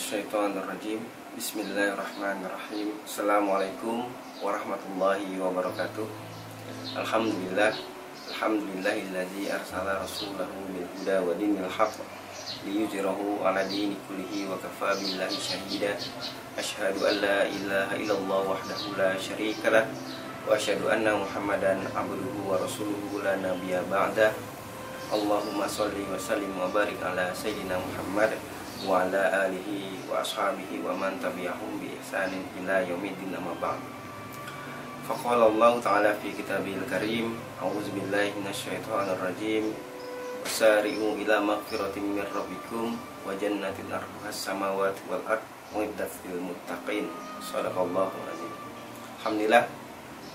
Minasyaitonirrajim Bismillahirrahmanirrahim. Assalamualaikum warahmatullahi wabarakatuh. Alhamdulillah. Alhamdulillahilladzi arsala rasulahu bil huda wa dinil haqq liyujrahu ala dini kullihi wa kafa billahi syahida Ashhadu an la ilaha illallah wahdahu la syarika lah. Wa asyhadu anna Muhammadan abduhu wa rasuluhu la nabiyya ba'da Allahumma salli wa sallim wa barik ala sayyidina Muhammad wa ala alihi wa ashabihi wa man tabi'ahum bi ihsanin ila yaumiddin amma ba'd. Faqala Allah Ta'ala fi kitabil karim A'udzu billahi minasyaitonir rajim Wasari'u ila maghfiratin min rabbikum wa jannatin arduhas samawati wal ard uiddat lil muttaqin. Shadaqallahu azim. Alhamdulillah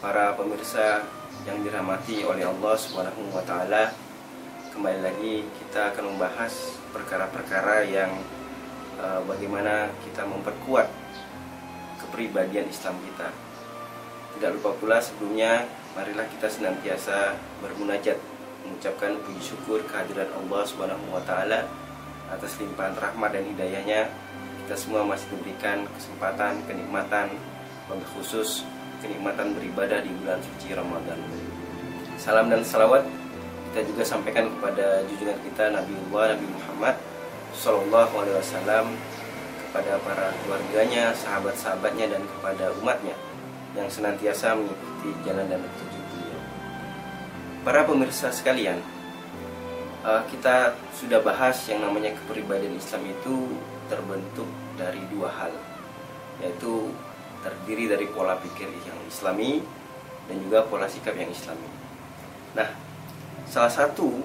para pemirsa yang dirahmati oleh Allah Subhanahu wa taala kembali lagi kita akan membahas perkara-perkara yang uh, bagaimana kita memperkuat kepribadian Islam kita. Tidak lupa pula sebelumnya marilah kita senantiasa bermunajat mengucapkan puji syukur kehadiran Allah Subhanahu wa taala atas limpahan rahmat dan hidayahnya kita semua masih diberikan kesempatan, kenikmatan, wabil khusus kenikmatan beribadah di bulan suci Ramadan. Salam dan salawat kita juga sampaikan kepada junjungan kita Nabiullah Nabi Muhammad Sallallahu Alaihi Wasallam kepada para keluarganya, sahabat-sahabatnya dan kepada umatnya yang senantiasa mengikuti jalan dan petunjuk beliau. Para pemirsa sekalian, eh, kita sudah bahas yang namanya kepribadian Islam itu terbentuk dari dua hal, yaitu terdiri dari pola pikir yang Islami dan juga pola sikap yang Islami. Nah, salah satu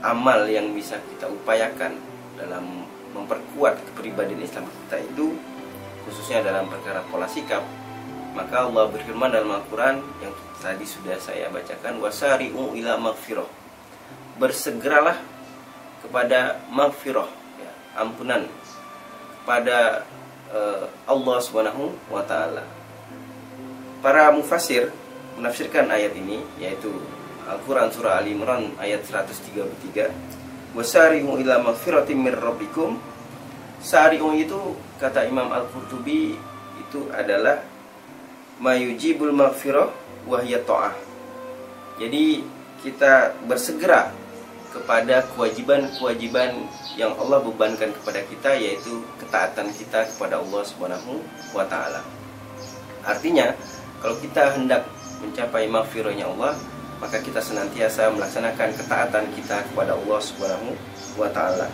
amal yang bisa kita upayakan dalam memperkuat kepribadian Islam kita itu khususnya dalam perkara pola sikap maka Allah berfirman dalam Al-Quran yang tadi sudah saya bacakan wasari'u ila maghfirah. Bersegeralah kepada maghfirah ya, ampunan kepada uh, Allah Subhanahu wa taala. Para mufasir menafsirkan ayat ini yaitu Al-Quran Surah Ali Imran ayat 133 Wasari'u ila maghfiratim mir rabbikum. Sari'u itu kata Imam Al-Qurtubi itu adalah mayujibul maghfirah wahya ta'ah. Jadi kita bersegera kepada kewajiban-kewajiban yang Allah bebankan kepada kita yaitu ketaatan kita kepada Allah Subhanahu wa taala. Artinya, kalau kita hendak mencapai maghfirahnya Allah, maka kita senantiasa melaksanakan ketaatan kita kepada Allah Subhanahu wa taala.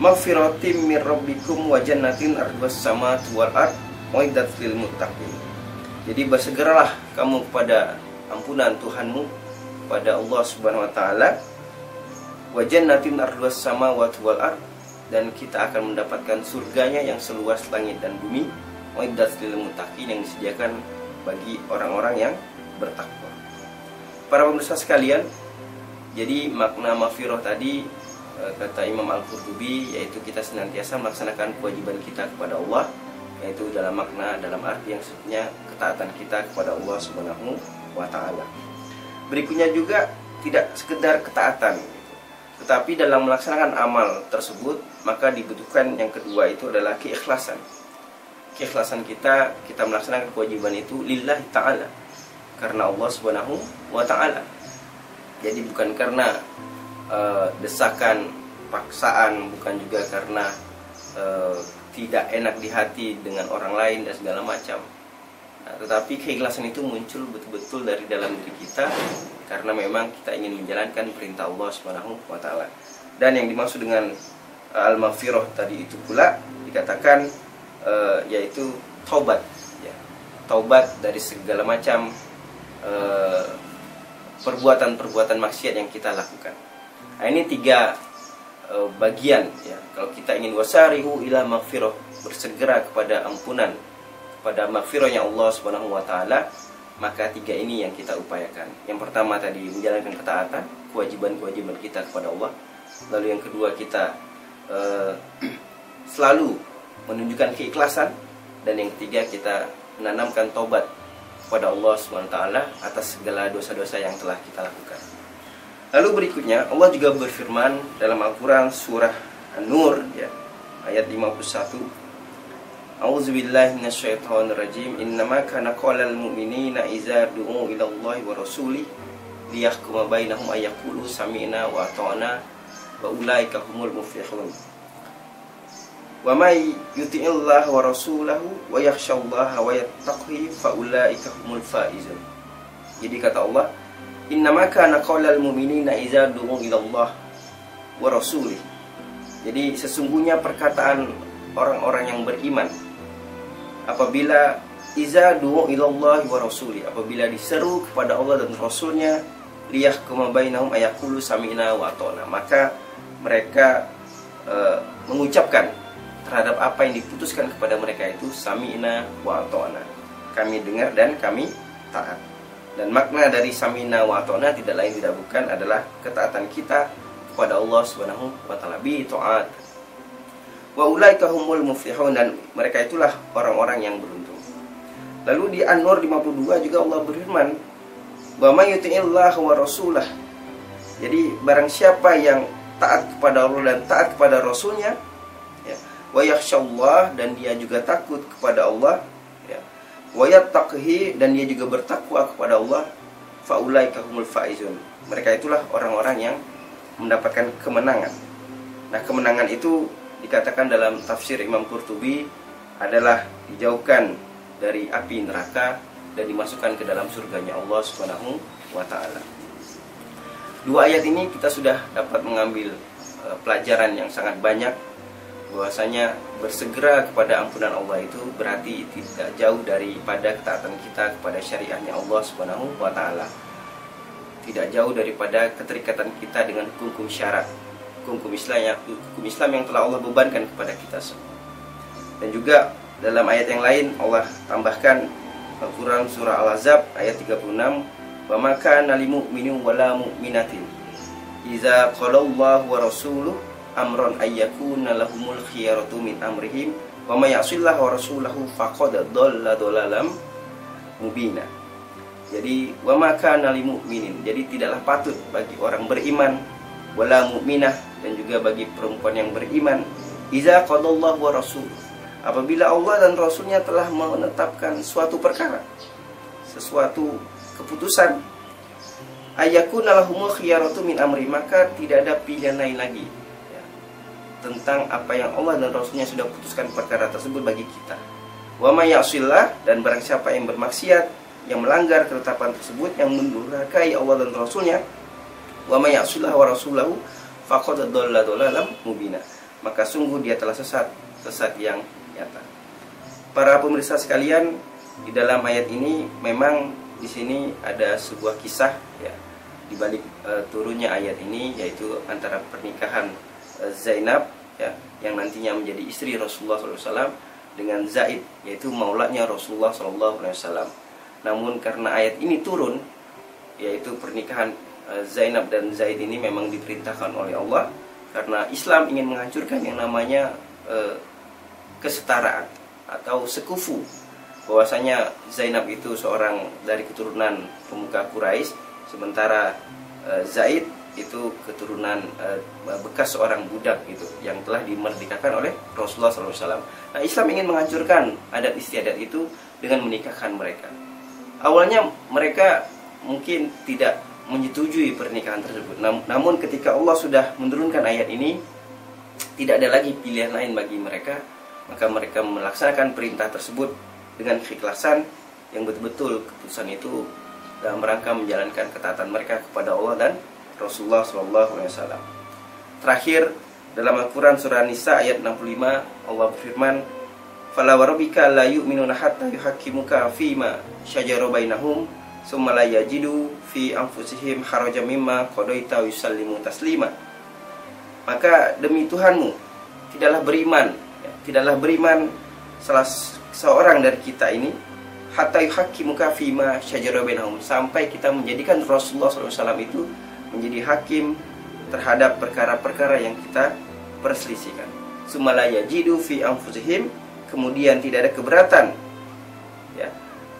Maghfiratim mir rabbikum wa jannatin ardhas samawati wal ard uiddat lil muttaqin. Jadi bersegeralah kamu kepada ampunan Tuhanmu pada Allah Subhanahu wa taala wa jannatin ardhas samawati wal ard dan kita akan mendapatkan surganya yang seluas langit dan bumi uiddat lil muttaqin yang disediakan bagi orang-orang yang bertakwa. Para pemirsa sekalian, jadi makna mafiroh tadi eh, kata Imam Al-Qurtubi yaitu kita senantiasa melaksanakan kewajiban kita kepada Allah yaitu dalam makna dalam arti yang sebetulnya ketaatan kita kepada Allah Subhanahu wa taala. Berikutnya juga tidak sekedar ketaatan. Tetapi dalam melaksanakan amal tersebut maka dibutuhkan yang kedua itu adalah keikhlasan. Keikhlasan kita kita melaksanakan kewajiban itu lillahi taala karena Allah Subhanahu wa taala. Jadi bukan karena uh, desakan paksaan, bukan juga karena uh, tidak enak di hati dengan orang lain dan segala macam. Nah, tetapi keikhlasan itu muncul betul-betul dari dalam diri kita karena memang kita ingin menjalankan perintah Allah Subhanahu wa taala. Dan yang dimaksud dengan uh, al-maghfirah tadi itu pula dikatakan uh, yaitu taubat ya. Taubat dari segala macam perbuatan-perbuatan maksiat yang kita lakukan. Nah, ini tiga uh, bagian ya. Kalau kita ingin wasarihu ila maghfirah, bersegera kepada ampunan kepada maghfirahnya Allah Subhanahu wa taala, maka tiga ini yang kita upayakan. Yang pertama tadi menjalankan ketaatan, kewajiban-kewajiban kita kepada Allah. Lalu yang kedua kita uh, selalu menunjukkan keikhlasan dan yang ketiga kita menanamkan tobat kepada Allah SWT atas segala dosa-dosa yang telah kita lakukan. Lalu berikutnya Allah juga berfirman dalam Al-Quran surah An-Nur ya, ayat 51 A'udzubillahi minasyaitonirrajim. Innama kana qaulal mu'minina idza du'u ila Allah wa rasulih liyahkuma bainahum ayyaqulu sami'na wa ata'na wa ulaika humul muflihun wa may yuti'illah wa rasulahu wa yakhshallaha wa yattaqi fa ulaika humul faizun. Jadi kata Allah innama kana qaulal mu'minina idza du'u ila Allah wa rasulih. Jadi sesungguhnya perkataan orang-orang yang beriman apabila iza du'u ilallahi wa rasuli apabila diseru kepada Allah dan Rasulnya liyah bainahum ayakulu sami'na wa atona maka mereka e, mengucapkan terhadap apa yang diputuskan kepada mereka itu sami'na wa atona kami dengar dan kami taat dan makna dari sami'na wa atona tidak lain tidak bukan adalah ketaatan kita kepada Allah Subhanahu wa taala bi taat wa ulaika humul muflihun dan mereka itulah orang-orang yang beruntung. Lalu di An-Nur 52 juga Allah berfirman, "Wa may yuti'illah wa rasulah." Jadi barang siapa yang taat kepada Allah dan taat kepada Rasulnya, ya, wa yakhsyallah dan dia juga takut kepada Allah, ya, wa dan dia juga bertakwa kepada Allah, faulaika humul faizun. Mereka itulah orang-orang yang mendapatkan kemenangan. Nah, kemenangan itu dikatakan dalam tafsir Imam Qurtubi adalah dijauhkan dari api neraka dan dimasukkan ke dalam surganya Allah Subhanahu wa taala. Dua ayat ini kita sudah dapat mengambil uh, pelajaran yang sangat banyak bahwasanya bersegera kepada ampunan Allah itu berarti tidak jauh daripada ketaatan kita kepada syariahnya Allah Subhanahu wa taala. Tidak jauh daripada keterikatan kita dengan hukum-hukum syarat hukum Islam yang hukum Islam yang telah Allah bebankan kepada kita semua. Dan juga dalam ayat yang lain Allah tambahkan Al-Quran surah Al-Azab ayat 36 wa maka nalimu minu wala mu'minatin iza qalallahu wa rasuluh amron ayyakuna lahumul khiyaratu min amrihim wa may ya'sillah wa rasulahu faqad dhalla dhalalam mubina. Jadi wa maka nalimu minin jadi tidaklah patut bagi orang beriman wala mu'minah dan juga bagi perempuan yang beriman iza qadallahu wa rasul. Apabila Allah dan rasulnya telah menetapkan suatu perkara sesuatu keputusan ayakuna lahumul khiyaratu min amri maka tidak ada pilihan lain lagi tentang apa yang Allah dan rasulnya sudah putuskan perkara tersebut bagi kita. Wa yasillah dan barang siapa yang bermaksiat yang melanggar ketetapan tersebut yang mendurhakai Allah dan rasulnya wa may ya'sillah wa rasulahu faqad dhalalam mubina. Maka sungguh dia telah sesat sesat yang nyata. Para pemirsa sekalian di dalam ayat ini memang di sini ada sebuah kisah ya di balik uh, turunnya ayat ini yaitu antara pernikahan Zainab ya yang nantinya menjadi istri Rasulullah SAW dengan Zaid yaitu maulanya Rasulullah SAW. Namun karena ayat ini turun yaitu pernikahan Eh, Zainab dan Zaid ini memang diperintahkan oleh Allah karena Islam ingin menghancurkan yang namanya e, kesetaraan atau sekufu bahwasanya Zainab itu seorang dari keturunan pemuka Quraisy sementara e, Zaid itu keturunan e, bekas seorang budak gitu yang telah dimerdekakan oleh Rasulullah SAW. Nah Islam ingin menghancurkan adat istiadat itu dengan menikahkan mereka. Awalnya mereka mungkin tidak menyetujui pernikahan tersebut. Namun ketika Allah sudah menurunkan ayat ini, tidak ada lagi pilihan lain bagi mereka, maka mereka melaksanakan perintah tersebut dengan keikhlasan yang betul-betul keputusan itu dalam rangka menjalankan ketaatan mereka kepada Allah dan Rasulullah SAW. Terakhir dalam Al-Quran surah Nisa ayat 65 Allah berfirman Fala warabika la yu'minuna hatta yuhakkimuka fima syajara bainahum summa la yajidu fi anfusihim haraja mimma qadaita yusallimu taslima maka demi Tuhanmu tidaklah beriman ya, tidaklah beriman salah seorang dari kita ini hatta yuhaqqimuka fima syajara bainahum sampai kita menjadikan Rasulullah SAW itu menjadi hakim terhadap perkara-perkara yang kita perselisihkan. Sumalaya jidu fi anfusihim kemudian tidak ada keberatan ya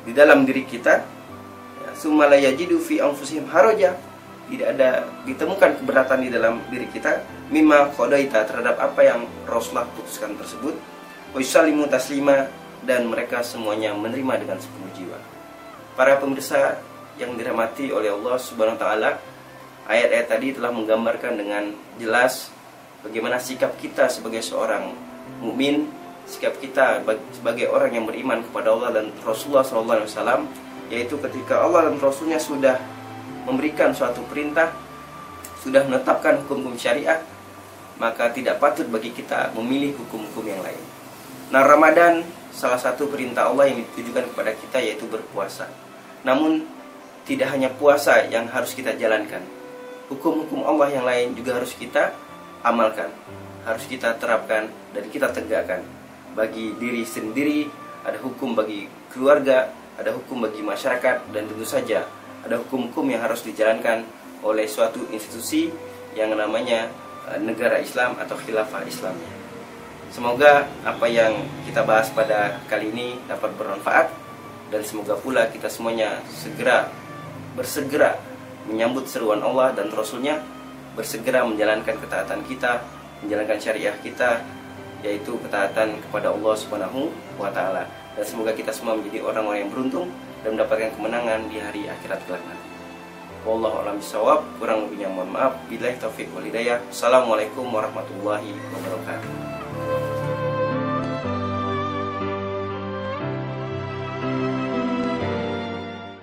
di dalam diri kita. Sumalayajidu fi anfusihim haraja tidak ada ditemukan keberatan di dalam diri kita. Mimma qadaita terhadap apa yang Rasulullah putuskan tersebut. Wa yusallimu taslima dan mereka semuanya menerima dengan sepenuh jiwa. Para pemirsa yang dirahmati oleh Allah Subhanahu wa taala, ayat-ayat tadi telah menggambarkan dengan jelas bagaimana sikap kita sebagai seorang mukmin, sikap kita sebagai orang yang beriman kepada Allah dan Rasulullah SAW, yaitu ketika Allah dan Rasulnya sudah memberikan suatu perintah, sudah menetapkan hukum-hukum syariat, maka tidak patut bagi kita memilih hukum-hukum yang lain. Nah, Ramadan salah satu perintah Allah yang ditujukan kepada kita yaitu berpuasa. Namun tidak hanya puasa yang harus kita jalankan. Hukum-hukum Allah yang lain juga harus kita amalkan, harus kita terapkan dan kita tegakkan. Bagi diri sendiri ada hukum bagi keluarga, ada hukum bagi masyarakat dan tentu saja ada hukum-hukum yang harus dijalankan oleh suatu institusi yang namanya eh, negara Islam atau khilafah Islamnya. Semoga apa yang kita bahas pada kali ini dapat bermanfaat dan semoga pula kita semuanya segera bersegera menyambut seruan Allah dan Rasulnya bersegera menjalankan ketaatan kita menjalankan syariah kita yaitu ketaatan kepada Allah Subhanahu wa taala dan semoga kita semua menjadi orang-orang yang beruntung dan mendapatkan kemenangan di hari akhirat kelak nanti. Wallahu a'lam. Kurang lebihnya mohon maaf. Billahi taufik wal hidayah. Assalamualaikum warahmatullahi wabarakatuh.